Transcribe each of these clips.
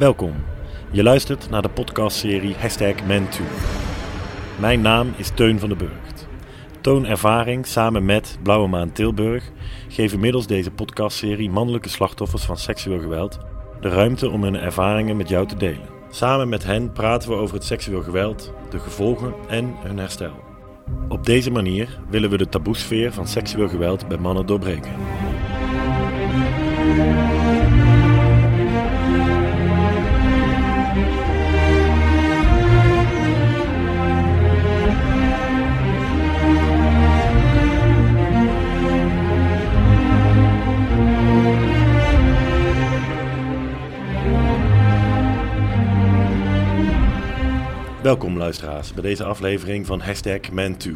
Welkom. Je luistert naar de podcastserie Hashtag Man2. Mijn naam is Teun van den Burgt. Toon Ervaring samen met Blauwe Maan Tilburg geven middels deze podcastserie mannelijke slachtoffers van seksueel geweld de ruimte om hun ervaringen met jou te delen. Samen met hen praten we over het seksueel geweld, de gevolgen en hun herstel. Op deze manier willen we de taboesfeer van seksueel geweld bij mannen doorbreken. Welkom luisteraars bij deze aflevering van Hashtag Man2.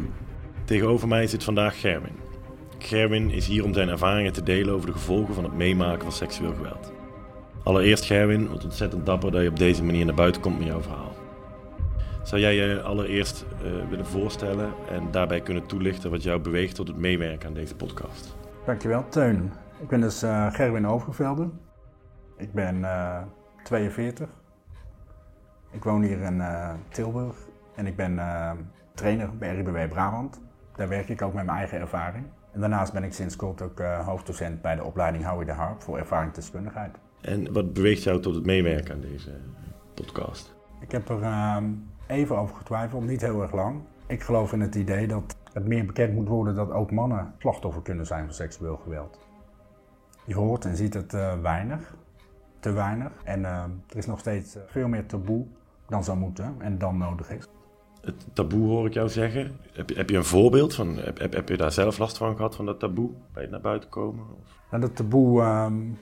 Tegenover mij zit vandaag Gerwin. Gerwin is hier om zijn ervaringen te delen over de gevolgen van het meemaken van seksueel geweld. Allereerst Gerwin, wat ontzettend dapper dat je op deze manier naar buiten komt met jouw verhaal. Zou jij je allereerst uh, willen voorstellen en daarbij kunnen toelichten wat jou beweegt tot het meewerken aan deze podcast? Dankjewel Teun. Ik ben dus uh, Gerwin Overvelde. Ik ben uh, 42. Ik woon hier in uh, Tilburg en ik ben uh, trainer bij RIBW Brabant. Daar werk ik ook met mijn eigen ervaring. En daarnaast ben ik sinds kort ook uh, hoofddocent bij de opleiding Howie de Harp voor ervaringsdeskundigheid. En wat beweegt jou tot het meewerken aan deze podcast? Ik heb er ehm, even over getwijfeld, niet heel erg lang. Ik geloof in het idee dat het meer bekend moet worden dat ook mannen slachtoffer kunnen zijn van seksueel geweld. Je hoort en ziet het weinig, te weinig. En ehm, er is nog steeds veel meer taboe dan zou moeten en dan nodig is. Het taboe hoor ik jou zeggen. Heb je, heb je een voorbeeld van, heb, heb, heb je daar zelf last van gehad, van dat taboe, bij het naar buiten komen? Of? Nou, dat taboe, um,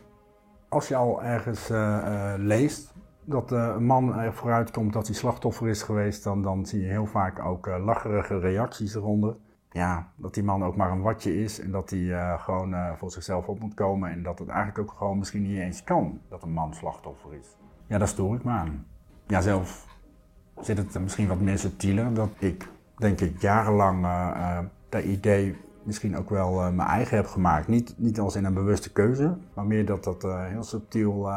als je al ergens uh, uh, leest dat uh, een man er vooruit komt dat hij slachtoffer is geweest, dan, dan zie je heel vaak ook lacherige reacties eronder. Ja, dat die man ook maar een watje is en dat hij gewoon voor zichzelf op moet komen en dat het eigenlijk ook gewoon misschien niet eens kan dat een man slachtoffer is. Ja, daar stoor ik me aan ja, zelf zit het misschien wat meer subtieler. Dat ik, denk ik, jarenlang uh, uh, dat idee misschien ook wel uh, mijn eigen heb gemaakt. Niet, niet als in een bewuste keuze, maar meer dat dat heel subtiel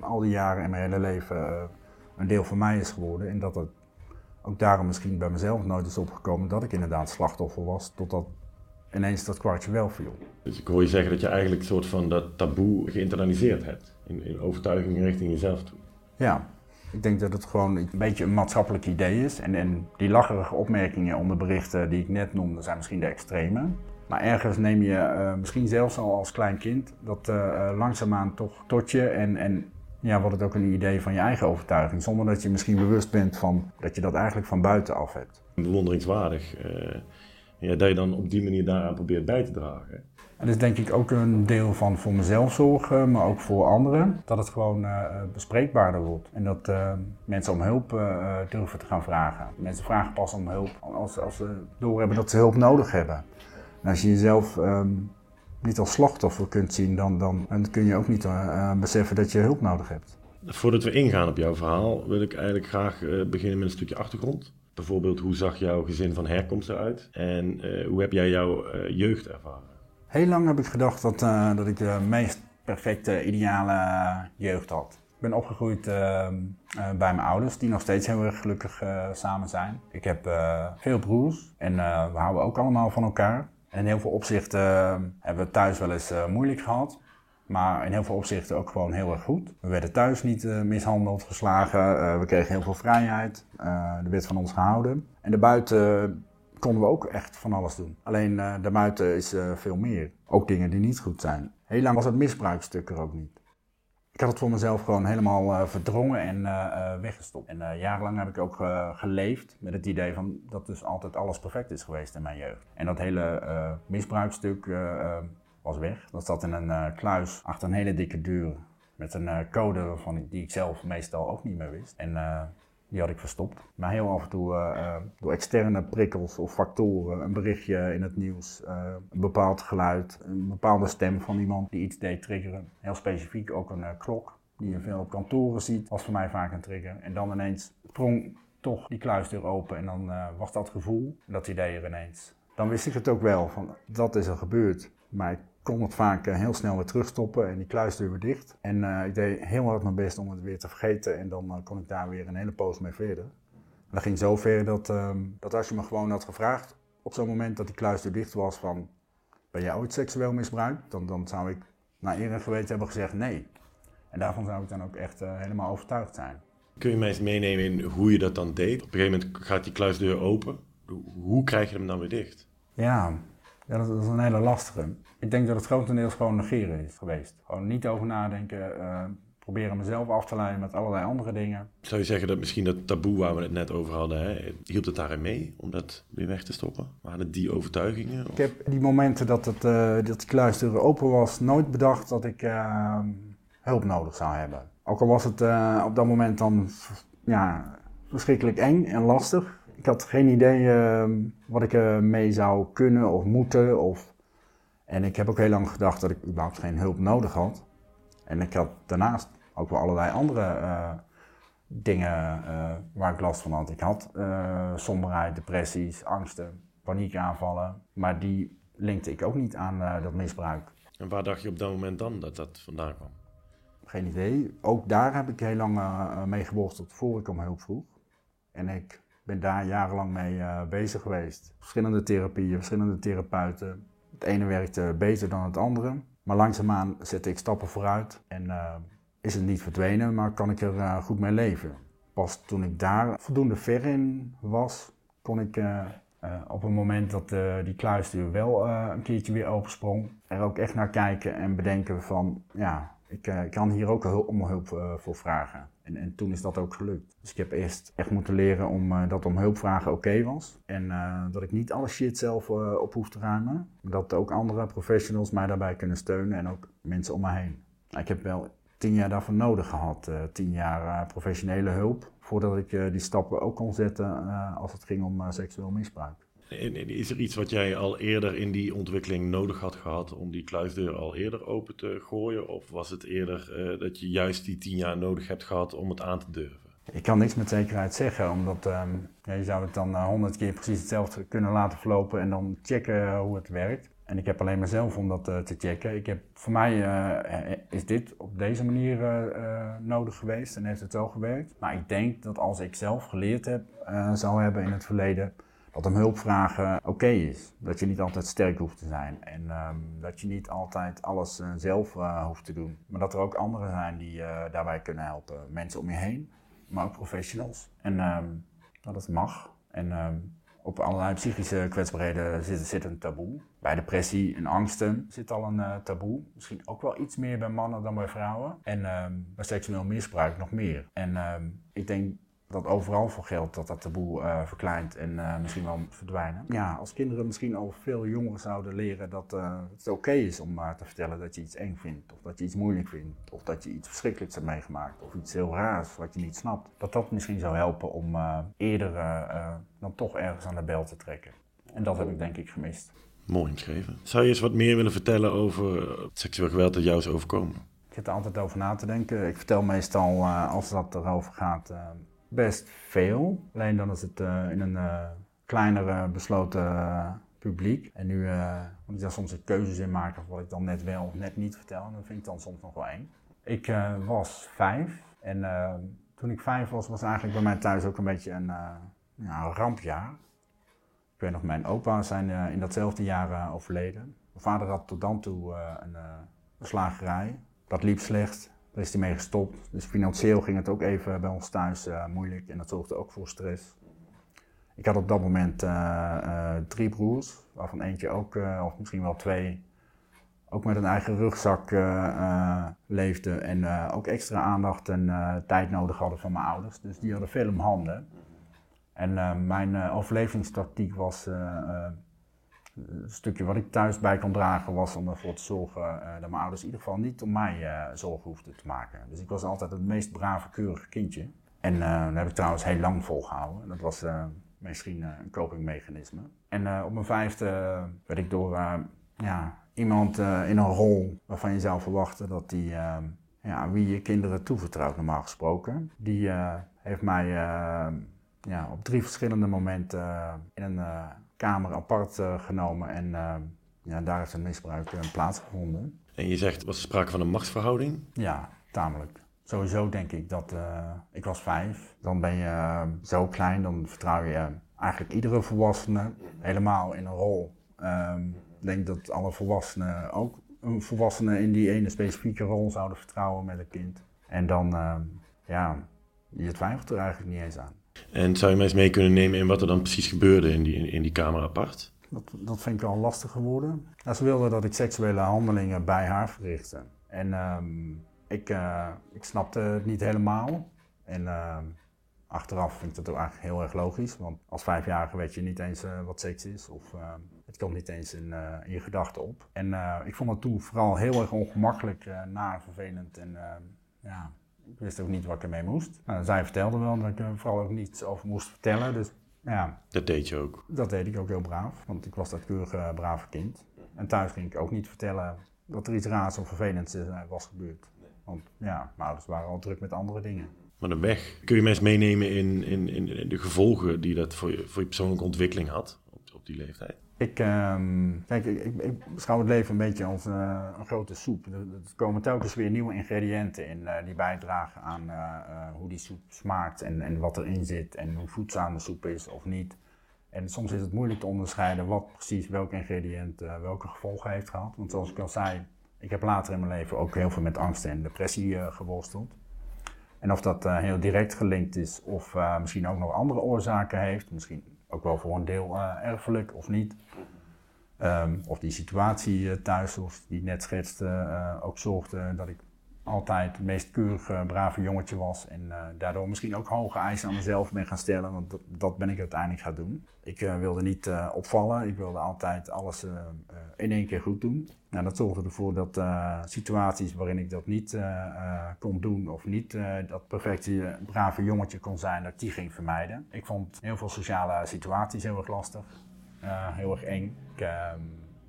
al die jaren in mijn hele leven een deel van mij is geworden. En dat het ook daarom misschien bij mezelf nooit is opgekomen dat ik inderdaad slachtoffer was, totdat ineens dat kwartje wel viel. Dus ik hoor je zeggen dat je eigenlijk een soort van dat taboe geïnternaliseerd hebt, in, in overtuiging richting jezelf toe. Ja, ik denk dat het gewoon een beetje een maatschappelijk idee is. En, en die lacherige opmerkingen onder berichten die ik net noemde, zijn misschien de extreme. Maar ergens neem je uh, misschien zelfs al als klein kind dat uh, langzaamaan toch tot je en, en ja, wordt het ook een idee van je eigen overtuiging. Zonder dat je misschien bewust bent van dat je dat eigenlijk van buitenaf hebt. Bewonderingswaardig ja, dat je dan op die manier daaraan probeert bij te dragen. En dat is denk ik ook een deel van voor mezelf zorgen, maar ook voor anderen. Dat het gewoon uh, bespreekbaarder wordt. En dat uh, mensen om hulp durven te gaan vragen. Mensen vragen pas om hulp als, als ze doorhebben dat ze hulp nodig hebben. En als je jezelf um, niet als slachtoffer kunt zien, dan, dan, dan kun je ook niet beseffen dat je hulp nodig hebt. Voordat we ingaan op jouw verhaal, wil ik eigenlijk graag beginnen met een stukje achtergrond. Bijvoorbeeld, hoe zag jouw gezin van herkomst eruit? En hoe heb jij jouw jeugd ervaren? Heel lang heb ik gedacht dat, uh, dat ik de meest perfecte, ideale jeugd had. Ik ben opgegroeid uh, uh, bij mijn ouders, die nog steeds heel erg gelukkig samen zijn. Ik heb veel broers en we houden ook allemaal van elkaar. In heel veel opzichten hebben we thuis wel eens moeilijk gehad. Maar in heel veel opzichten ook gewoon heel erg goed. We werden thuis niet mishandeld, geslagen. we kregen heel veel vrijheid. er werd van ons gehouden. En daarbuiten konden we ook echt van alles doen. Alleen uh, daarbuiten is uh, veel meer. Ook dingen die niet goed zijn. Heel lang was het misbruikstuk er ook niet. Ik had het voor mezelf gewoon helemaal uh, verdrongen en weggestopt. En jarenlang heb ik ook geleefd met het idee van dat dus altijd alles perfect is geweest in mijn jeugd. En dat hele misbruikstuk was weg. Dat zat in een kluis achter een hele dikke deur. Met een code waarvan die ik zelf meestal ook niet meer wist. En die had ik verstopt. Maar heel af en toe uh, door externe prikkels of factoren, een berichtje in het nieuws, uh, een bepaald geluid, een bepaalde stem van iemand die iets deed triggeren. Heel specifiek ook een klok die je veel op kantoren ziet, was voor mij vaak een trigger. En dan ineens sprong toch die kluisdeur open en dan was dat gevoel, dat idee er ineens. Dan wist ik het ook wel, van dat is er gebeurd. Maar kon het vaak heel snel weer terugstoppen en die kluisdeur weer dicht. En ik deed heel hard mijn best om het weer te vergeten en dan kon ik daar weer een hele poos mee verder. En dat ging zo ver dat, ehm, dat als je me gewoon had gevraagd op zo'n moment dat die kluisdeur dicht was van ben jij ooit seksueel misbruikt? Dan, dan zou ik naar eer en geweten hebben gezegd nee. En daarvan zou ik dan ook echt helemaal overtuigd zijn. Kun je mij eens meenemen in hoe je dat dan deed? Op een gegeven moment gaat die kluisdeur open. Hoe krijg je hem dan weer dicht? Ja, ja dat, is een hele lastige. Ik denk dat het grotendeels gewoon negeren is geweest. Gewoon niet over nadenken, uh, proberen mezelf af te leiden met allerlei andere dingen. Zou je zeggen dat misschien dat taboe waar we het net over hadden, hè, hielp het daarin mee om dat weer weg te stoppen? Waren het die overtuigingen? Ik heb die momenten dat, het, uh, dat die kluisdeur open was, nooit bedacht dat ik uh, hulp nodig zou hebben. Ook al was het op dat moment dan ja, verschrikkelijk eng en lastig. Ik had geen idee uh, wat ik uh, mee zou kunnen of moeten. Of... En ik heb ook heel lang gedacht dat ik überhaupt geen hulp nodig had. En ik had daarnaast ook wel allerlei andere dingen waar ik last van had. Ik had somberheid, depressies, angsten, paniekaanvallen. Maar die linkte ik ook niet aan dat misbruik. En waar dacht je op dat moment dan dat dat vandaan kwam? Geen idee. Ook daar heb ik heel lang mee geworsteld voor ik om hulp vroeg. En ik ben daar jarenlang mee uh, bezig geweest. Verschillende therapieën, verschillende therapeuten. Het ene werkte beter dan het andere. Maar langzaamaan zette ik stappen vooruit en uh, is het niet verdwenen, maar kan ik er goed mee leven. Pas toen ik daar voldoende ver in was, kon ik op het moment dat die kluisdeur wel een keertje weer opensprong, er ook echt naar kijken en bedenken van, ja, ik uh, kan hier ook om hulp uh, voor vragen. En, en, toen is dat ook gelukt. Dus ik heb eerst echt moeten leren om, uh, dat om hulp vragen oké was. En dat ik niet alle shit zelf op hoef te ruimen. Maar dat ook andere professionals mij daarbij kunnen steunen en ook mensen om me heen. Ik heb wel tien jaar daarvoor nodig gehad. tien jaar professionele hulp. Voordat ik die stappen ook kon zetten als het ging om seksueel misbruik. Is er iets wat jij al eerder in die ontwikkeling nodig had gehad om die kluisdeur al eerder open te gooien? Of was het eerder uh, dat je juist die tien jaar nodig hebt gehad om het aan te durven? Ik kan niks met zekerheid zeggen, omdat ja, je zou het dan eh, honderd keer precies hetzelfde kunnen laten verlopen en dan checken hoe het werkt. En ik heb alleen maar zelf om dat te checken. Ik heb, voor mij is dit op deze manier nodig geweest en heeft het zo gewerkt. Maar ik denk dat als ik zelf geleerd heb, zou hebben in het verleden, dat om hulp vragen oké is. Dat je niet altijd sterk hoeft te zijn. En um, dat je niet altijd alles uh, zelf uh, hoeft te doen. Maar dat er ook anderen zijn die uh, daarbij kunnen helpen. Mensen om je heen, maar ook professionals. En um, dat mag. En um, op allerlei psychische kwetsbaarheden zit, zit, een taboe. Bij depressie en angsten zit al een taboe. Misschien ook wel iets meer bij mannen dan bij vrouwen. En bij seksueel misbruik nog meer. En ik denk dat overal voor geldt dat dat taboe uh, verkleint en uh, misschien wel verdwijnen. Ja, als kinderen misschien al veel jonger zouden leren dat uh, het oké is om te vertellen dat je iets eng vindt, of dat je iets moeilijk vindt, of dat je iets verschrikkelijks hebt meegemaakt, of iets heel raars wat je niet snapt. Dat dat misschien zou helpen om eerder dan toch ergens aan de bel te trekken. En dat heb ik denk ik gemist. Mooi omschreven. Zou je eens wat meer willen vertellen over het seksueel geweld dat jou is overkomen? Ik zit er altijd over na te denken. Ik vertel meestal, als dat erover gaat, best veel. Alleen dan is het uh, in een uh, kleinere besloten uh, publiek. En nu moet ik daar soms een keuzes in maken wat ik dan net wel of net niet vertel. En dat vind ik dan soms nog wel eng. Ik was vijf en toen ik vijf was, was eigenlijk bij mij thuis ook een beetje een, ja, een rampjaar. Ik weet nog, mijn opa zijn in datzelfde jaar overleden. Mijn vader had tot dan toe een slagerij. Dat liep slecht. Daar is hij mee gestopt. Dus financieel ging het ook even bij ons thuis uh, moeilijk en dat zorgde ook voor stress. Ik had op dat moment uh, uh, drie broers, waarvan eentje ook, of misschien wel twee, ook met een eigen rugzak leefde en ook extra aandacht en tijd nodig hadden van mijn ouders. Dus die hadden veel om handen. En mijn overlevingstactiek was een stukje wat ik thuis bij kon dragen was om ervoor te zorgen uh, dat mijn ouders in ieder geval niet om mij uh, zorgen hoefden te maken. Dus ik was altijd het meest brave, keurige kindje. En uh, dat heb ik trouwens heel lang volgehouden. Dat was misschien een copingmechanisme. En op mijn vijfde werd ik door ja, iemand in een rol waarvan je zou verwachten dat die ja, wie je kinderen toevertrouwt normaal gesproken. Die heeft mij ja, op drie verschillende momenten in een kamer apart uh, genomen en uh, ja, daar heeft een misbruik uh, plaatsgevonden. En je zegt, was er sprake van een machtsverhouding? Ja, tamelijk. Sowieso denk ik dat, ik was vijf, dan ben je zo klein, dan vertrouw je eigenlijk iedere volwassene helemaal in een rol. Ehm, ik denk dat alle volwassenen ook een volwassene in die ene specifieke rol zouden vertrouwen met een kind. En dan, ja, je twijfelt er eigenlijk niet eens aan. En zou je mij eens mee kunnen nemen in wat er dan precies gebeurde in die, in, die kamer apart? Dat, dat vind ik al lastig geworden. ze wilde dat ik seksuele handelingen bij haar verrichtte. En ehm, ik, uh, ik snapte het niet helemaal. En ehm, achteraf vind ik dat ook eigenlijk heel erg logisch. Want als vijfjarige weet je niet eens uh, wat seks is. Of het komt niet eens in, uh, in je gedachten op. En ik vond het toen vooral heel erg ongemakkelijk, naar, vervelend. En ja, ik wist ook niet wat ik ermee moest. Nou, zij vertelde wel dat ik er vooral ook niets over moest vertellen. Dus ja. Dat deed je ook? Dat deed ik ook heel braaf, want ik was dat keurige brave kind. En thuis ging ik ook niet vertellen dat er iets raars of vervelends eh, was gebeurd. Want ja, mijn ouders waren al druk met andere dingen. Maar de weg, kun je mensen meenemen in, in, in de gevolgen die dat voor je, voor je persoonlijke ontwikkeling had op, op die leeftijd? Ik, ehm, kijk, ik, beschouw het leven een beetje als uh, een grote soep. Er, komen telkens weer nieuwe ingrediënten in uh, die bijdragen aan uh, hoe die soep smaakt en, en wat erin zit en hoe voedzaam de soep is of niet. En soms is het moeilijk te onderscheiden wat precies welk ingrediënt welke gevolgen heeft gehad. Want zoals ik al zei, ik heb later in mijn leven ook heel veel met angst en depressie geworsteld. En of dat heel direct gelinkt is of misschien ook nog andere oorzaken heeft, misschien ook wel voor een deel erfelijk of niet. Ehm, of die situatie eh, thuis, of die net schetste, uh, ook zorgde dat ik altijd het meest keurige, brave jongetje was. En uh, daardoor misschien ook hoge eisen aan mezelf ben gaan stellen, want dat, dat ben ik uiteindelijk gaan doen. Ik wilde niet opvallen, ik wilde altijd alles in één keer goed doen. Nou, dat zorgde ervoor dat situaties waarin ik dat niet kon doen of niet dat perfecte, brave jongetje kon zijn, dat ik die ging vermijden. Ik vond heel veel sociale situaties heel erg lastig. Heel erg eng. Ik uh,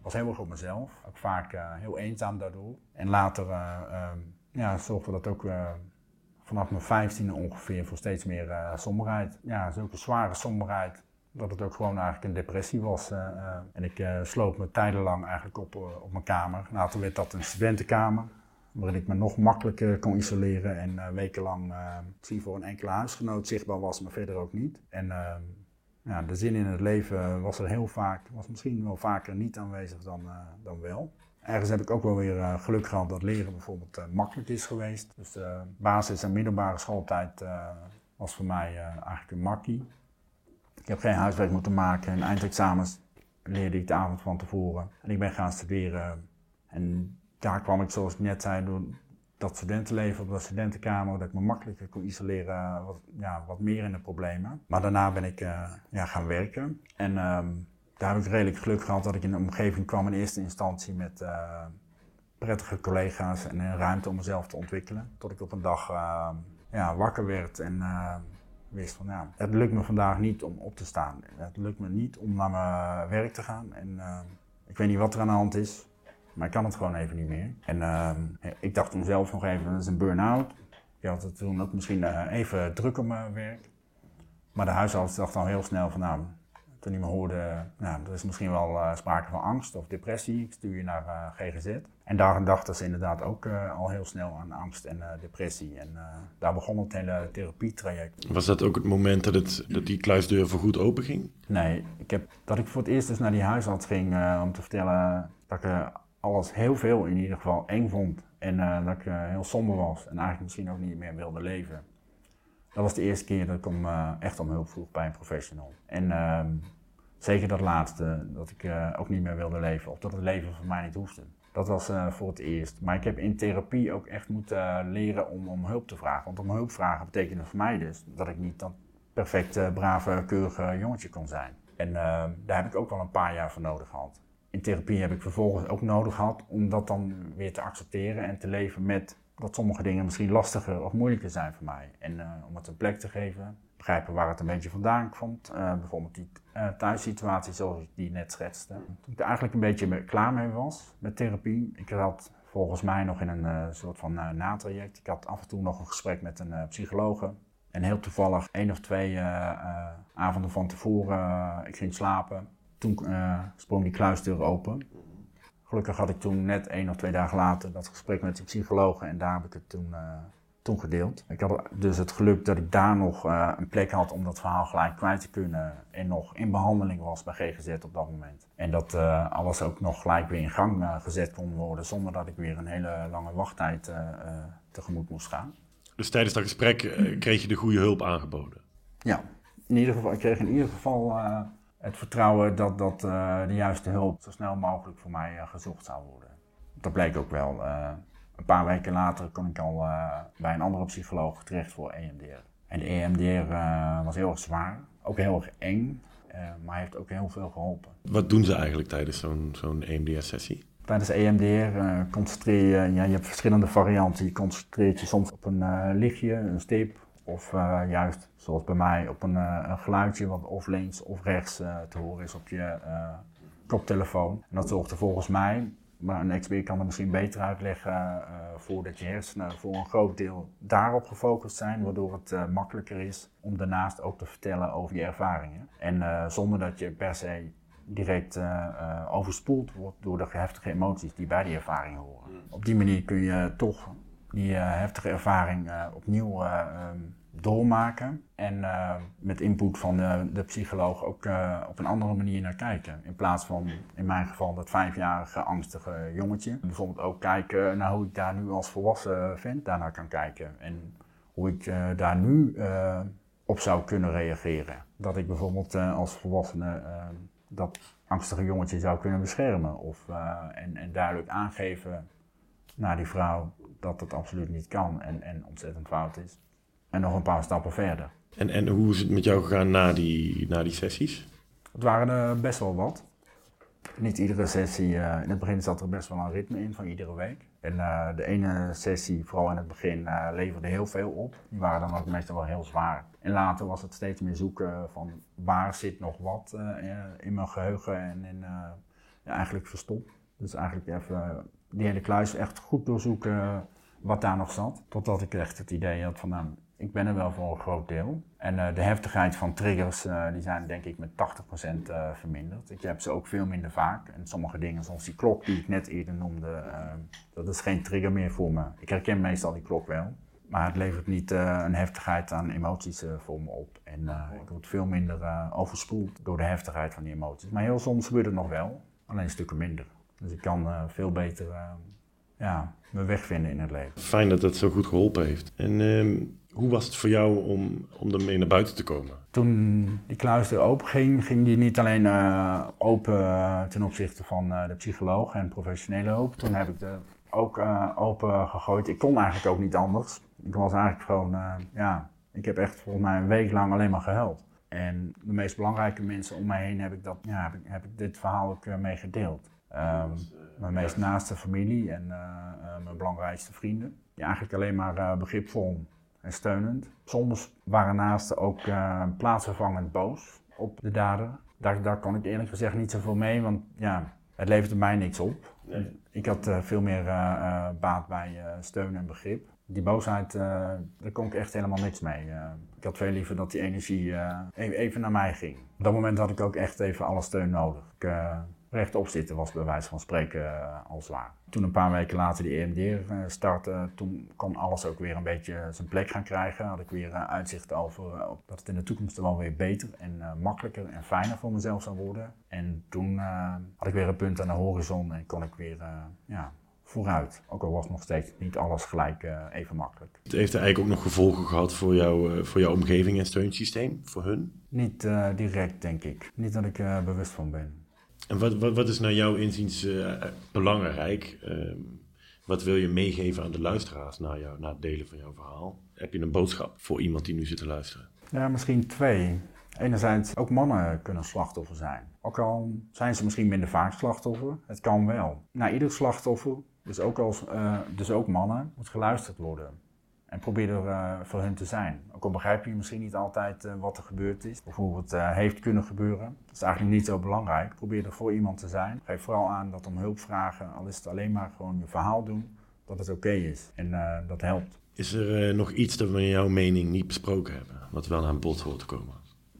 was heel erg op mezelf. Ook vaak heel eenzaam daardoor. En later um, ja, zorgde dat ook vanaf mijn vijftiende ongeveer voor steeds meer somberheid. Ja, zulke zware somberheid dat het ook gewoon eigenlijk een depressie was. en ik sloop me tijdenlang eigenlijk op, op mijn kamer. Later werd dat een studentenkamer waarin ik me nog makkelijker kon isoleren en wekenlang voor een enkele huisgenoot zichtbaar was, maar verder ook niet. En ehm, ja, de zin in het leven was er heel vaak, was misschien wel vaker niet aanwezig dan, dan wel. Ergens heb ik ook wel weer uh, geluk gehad dat leren bijvoorbeeld uh, makkelijk is geweest. Dus de basis- en middelbare schooltijd was voor mij eigenlijk een makkie. Ik heb geen huiswerk moeten maken en eindexamens leerde ik de avond van tevoren. En ik ben gaan studeren. En daar kwam ik, zoals ik net zei, door dat studentenleven op de studentenkamer, dat ik me makkelijker kon isoleren, wat, ja, wat meer in de problemen. Maar daarna ben ik ja, gaan werken. En uh, daar heb ik redelijk geluk gehad dat ik in een omgeving kwam in eerste instantie met uh, prettige collega's en een ruimte om mezelf te ontwikkelen. Tot ik op een dag ehm, ja, wakker werd en ehm, wist van ja, het lukt me vandaag niet om op te staan. Het lukt me niet om naar mijn werk te gaan. En ik weet niet wat er aan de hand is. Maar ik kan het gewoon even niet meer. En ik dacht toen zelf nog even, dat is een burn-out. Ik had het toen misschien even druk op mijn werk. Maar de huisarts dacht al heel snel van, nou, toen hij me hoorde, nou, er is misschien wel uh, sprake van angst of depressie. Ik stuur je naar uh, GGZ. En daar dachten ze inderdaad ook al heel snel aan angst en depressie. En daar begon het hele therapietraject. Was dat ook het moment dat, het, dat die kluisdeur voorgoed open ging? Nee, ik heb, dat ik voor het eerst dus naar die huisarts ging om te vertellen dat ik alles heel veel in ieder geval eng vond. En dat ik heel somber was en eigenlijk misschien ook niet meer wilde leven. Dat was de eerste keer dat ik om, uh, echt om hulp vroeg bij een professional. En ehm, zeker dat laatste, dat ik ook niet meer wilde leven of dat het leven voor mij niet hoefde. Dat was voor het eerst. Maar ik heb in therapie ook echt moeten leren om om hulp te vragen. Want om hulp vragen betekende voor mij dus dat ik niet dat perfecte, brave, keurige jongetje kon zijn. En ehm, daar heb ik ook wel een paar jaar voor nodig gehad in therapie heb ik vervolgens ook nodig gehad om dat dan weer te accepteren en te leven met dat sommige dingen misschien lastiger of moeilijker zijn voor mij. En uh, om het een plek te geven, begrijpen waar het een beetje vandaan komt. Uh, bijvoorbeeld die uh, thuissituatie zoals ik die net schetste. Toen ik er eigenlijk een beetje klaar mee was met therapie. Ik had volgens mij nog in een soort van natraject. Ik had af en toe nog een gesprek met een psychologe. En heel toevallig, één of twee avonden van tevoren, ik ging slapen toen sprong die kluisdeur open. Gelukkig had ik toen net één of twee dagen later dat gesprek met de psycholoog en daar heb ik het toen, uh, toen gedeeld. Ik had dus het geluk dat ik daar nog uh, een plek had om dat verhaal gelijk kwijt te kunnen en nog in behandeling was bij GGZ op dat moment. En dat uh, alles ook nog gelijk weer in gang gezet kon worden zonder dat ik weer een hele lange wachttijd tegemoet moest gaan. Dus tijdens dat gesprek kreeg je de goede hulp aangeboden? Ja, in ieder geval, ik kreeg in ieder geval het vertrouwen dat, dat uh, de juiste hulp zo snel mogelijk voor mij uh, gezocht zou worden. Dat bleek ook wel. Uh, een paar weken later kon ik al bij een andere psycholoog terecht voor EMDR. En de EMDR was heel erg zwaar, ook heel erg eng, maar heeft ook heel veel geholpen. Wat doen ze eigenlijk tijdens zo'n zo'n EMDR-sessie? Tijdens EMDR concentreer je, ja, je hebt verschillende varianten. Je concentreert je soms op een lichtje, een stip of uh, juist, zoals bij mij, op een, uh, een, geluidje wat of links of rechts uh, te horen is op je koptelefoon. En dat zorgt er volgens mij, maar een expert kan het misschien beter uitleggen, voor dat je hersenen voor een groot deel daarop gefocust zijn, waardoor het makkelijker is om daarnaast ook te vertellen over je ervaringen. En zonder dat je per se direct overspoeld wordt door de heftige emoties die bij die ervaring horen. Op die manier kun je toch die heftige ervaring opnieuw um, doormaken. En met input van de, de psycholoog ook op een andere manier naar kijken. In plaats van, in mijn geval, dat vijfjarige angstige jongetje. Bijvoorbeeld ook kijken naar hoe ik daar nu als volwassen vent daarnaar kan kijken. En hoe ik daar nu op zou kunnen reageren. Dat ik bijvoorbeeld als volwassene dat angstige jongetje zou kunnen beschermen. Of, en, en duidelijk aangeven naar die vrouw dat het absoluut niet kan en, en ontzettend fout is en nog een paar stappen verder. En, en hoe is het met jou gegaan na die, na die sessies? Het waren er best wel wat. Niet iedere sessie, uh, in het begin zat er best wel een ritme in van iedere week. En uh, de ene sessie, vooral in het begin, uh, leverde heel veel op. Die waren dan ook meestal wel heel zwaar. En later was het steeds meer zoeken van waar zit nog wat in mijn geheugen en in, ja, eigenlijk verstopt. Dus eigenlijk even die hele kluis echt goed doorzoeken wat daar nog zat. Totdat ik echt het idee had van nou, ik ben er wel voor een groot deel. En uh, de heftigheid van triggers, uh, die zijn denk ik met 80% uh, eh, verminderd. Ik heb ze ook veel minder vaak. En sommige dingen, zoals die klok die ik net eerder noemde, dat is geen trigger meer voor me. Ik herken meestal die klok wel. Maar het levert niet een heftigheid aan emoties voor me op. En ik word veel minder overspoeld door de heftigheid van die emoties. Maar heel soms gebeurt het nog wel, alleen stukken minder. Dus ik kan veel beter ja, mijn weg vinden in het leven. Fijn dat dat zo goed geholpen heeft. En ehm, hoe was het voor jou om, om ermee naar buiten te komen? Toen die kluis er open ging, ging die niet alleen uh, open uh, ten opzichte van uh, de psycholoog en professionele hulp. Toen heb ik de ook open gegooid. Ik kon eigenlijk ook niet anders. Ik was eigenlijk gewoon, ja, ik heb echt volgens mij een week lang alleen maar gehuild. En de meest belangrijke mensen om mij heen heb ik, dat, ja, heb ik, heb ik dit verhaal ook mee gedeeld. Um, mijn meest naaste familie en mijn belangrijkste vrienden. Die eigenlijk alleen maar begripvol en steunend. Soms waren naasten ook plaatsvervangend boos op de dader. Daar, daar kon ik eerlijk gezegd niet zoveel mee, want ja, het leverde mij niks op. Ik had uh, veel meer uh, baat bij steun en begrip. Die boosheid, daar kon ik echt helemaal niks mee. ik had veel liever dat die energie even, even naar mij ging. Op dat moment had ik ook echt even alle steun nodig. Ik, rechtop zitten was bij wijze van spreken uh, al zwaar. Toen een paar weken later die EMDR uh, eh, startte, toen kon alles ook weer een beetje zijn plek gaan krijgen. Had ik weer uitzicht over dat het in de toekomst wel weer beter en makkelijker en fijner voor mezelf zou worden. En toen had ik weer een punt aan de horizon en kon ik weer ja, vooruit. Ook al was nog steeds niet alles gelijk even makkelijk. Het heeft eigenlijk ook nog gevolgen gehad voor, jou, voor jouw omgeving en steunsysteem, voor hun? Niet direct, denk ik. Niet dat ik bewust van ben. En wat, wat, wat is naar jouw inziens uh, belangrijk? Uh, wat wil je meegeven aan de luisteraars na, jou, na het delen van jouw verhaal? Heb je een boodschap voor iemand die nu zit te luisteren? Ja, misschien twee. Enerzijds, ook mannen kunnen slachtoffer zijn. Ook al zijn ze misschien minder vaak slachtoffer, het kan wel. Naar ieder slachtoffer, dus ook, als, uh, dus ook mannen, moet geluisterd worden. En probeer er uh, voor hen te zijn. Ook al begrijp je misschien niet altijd uh, wat er gebeurd is, of hoe het uh, heeft kunnen gebeuren. Dat is eigenlijk niet zo belangrijk. Probeer er voor iemand te zijn. Geef vooral aan dat om hulp vragen, al is het alleen maar gewoon je verhaal doen, dat het oké okay is. En dat helpt. Is er nog iets dat we in jouw mening niet besproken hebben, wat wel aan bod hoort te komen?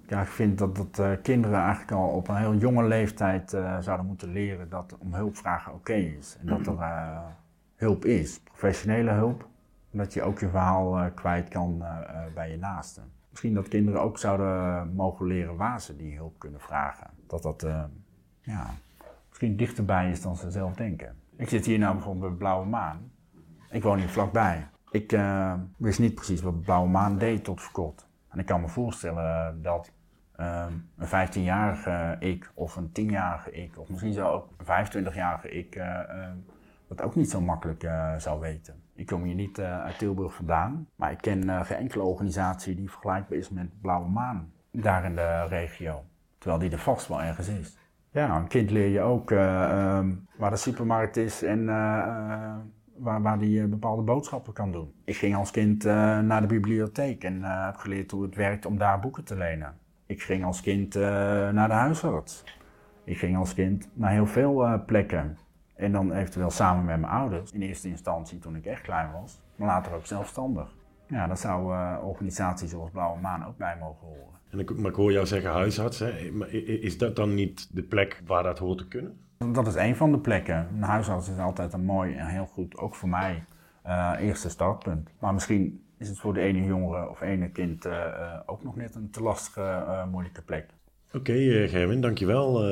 ik vind dat, dat kinderen eigenlijk al op een heel jonge leeftijd zouden moeten leren dat om hulp vragen oké is. En dat er hulp is, professionele hulp, dat je ook je verhaal kwijt kan bij je naasten. Misschien dat kinderen ook zouden mogen leren waar ze die hulp kunnen vragen. Dat dat ja, misschien dichterbij is dan ze zelf denken. Ik zit hier nou bijvoorbeeld bij Blauwe Maan. Ik woon hier vlakbij. Ik wist niet precies wat Blauwe Maan deed tot voor. En ik kan me voorstellen dat een 15-jarige ik of een 10-jarige ik, of misschien zo ook een 25-jarige ik, dat ook niet zo makkelijk zou weten. Ik kom hier niet uit Tilburg vandaan, maar ik ken geen enkele organisatie die vergelijkbaar is met Blauwe Maan daar in de regio. Terwijl die er vast wel ergens is. Ja, een kind leer je ook uh, waar de supermarkt is en waar, waar die bepaalde boodschappen kan doen. Ik ging als kind naar de bibliotheek en heb geleerd hoe het werkt om daar boeken te lenen. Ik ging als kind naar de huisarts. Ik ging als kind naar heel veel plekken. En dan eventueel samen met mijn ouders. In eerste instantie toen ik echt klein was, maar later ook zelfstandig. Ja, daar zou organisaties zoals Blauwe Maan ook bij mogen horen. En ik, maar ik hoor jou zeggen huisarts. Hè? Is dat dan niet de plek waar dat hoort te kunnen? Dat is een van de plekken. Een huisarts is altijd een mooi en heel goed, ook voor mij, uh, eerste startpunt. Maar misschien is het voor de ene jongere of ene kind uh, ook nog net een te lastige, moeilijke plek. Oké, okay, Gerwin, dankjewel.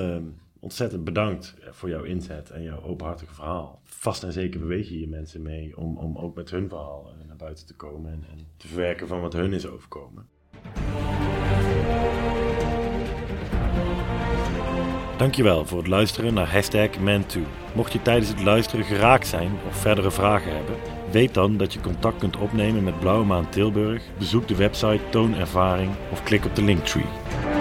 Ontzettend bedankt voor jouw inzet en jouw openhartige verhaal. Vast en zeker beweeg je je mensen mee om, om ook met hun verhaal naar buiten te komen en, en te verwerken van wat hun is overkomen. Dankjewel voor het luisteren naar hashtag Man2. Mocht je tijdens het luisteren geraakt zijn of verdere vragen hebben, weet dan dat je contact kunt opnemen met Blauwe Maan Tilburg. Bezoek de website Toon Ervaring of klik op de linktree.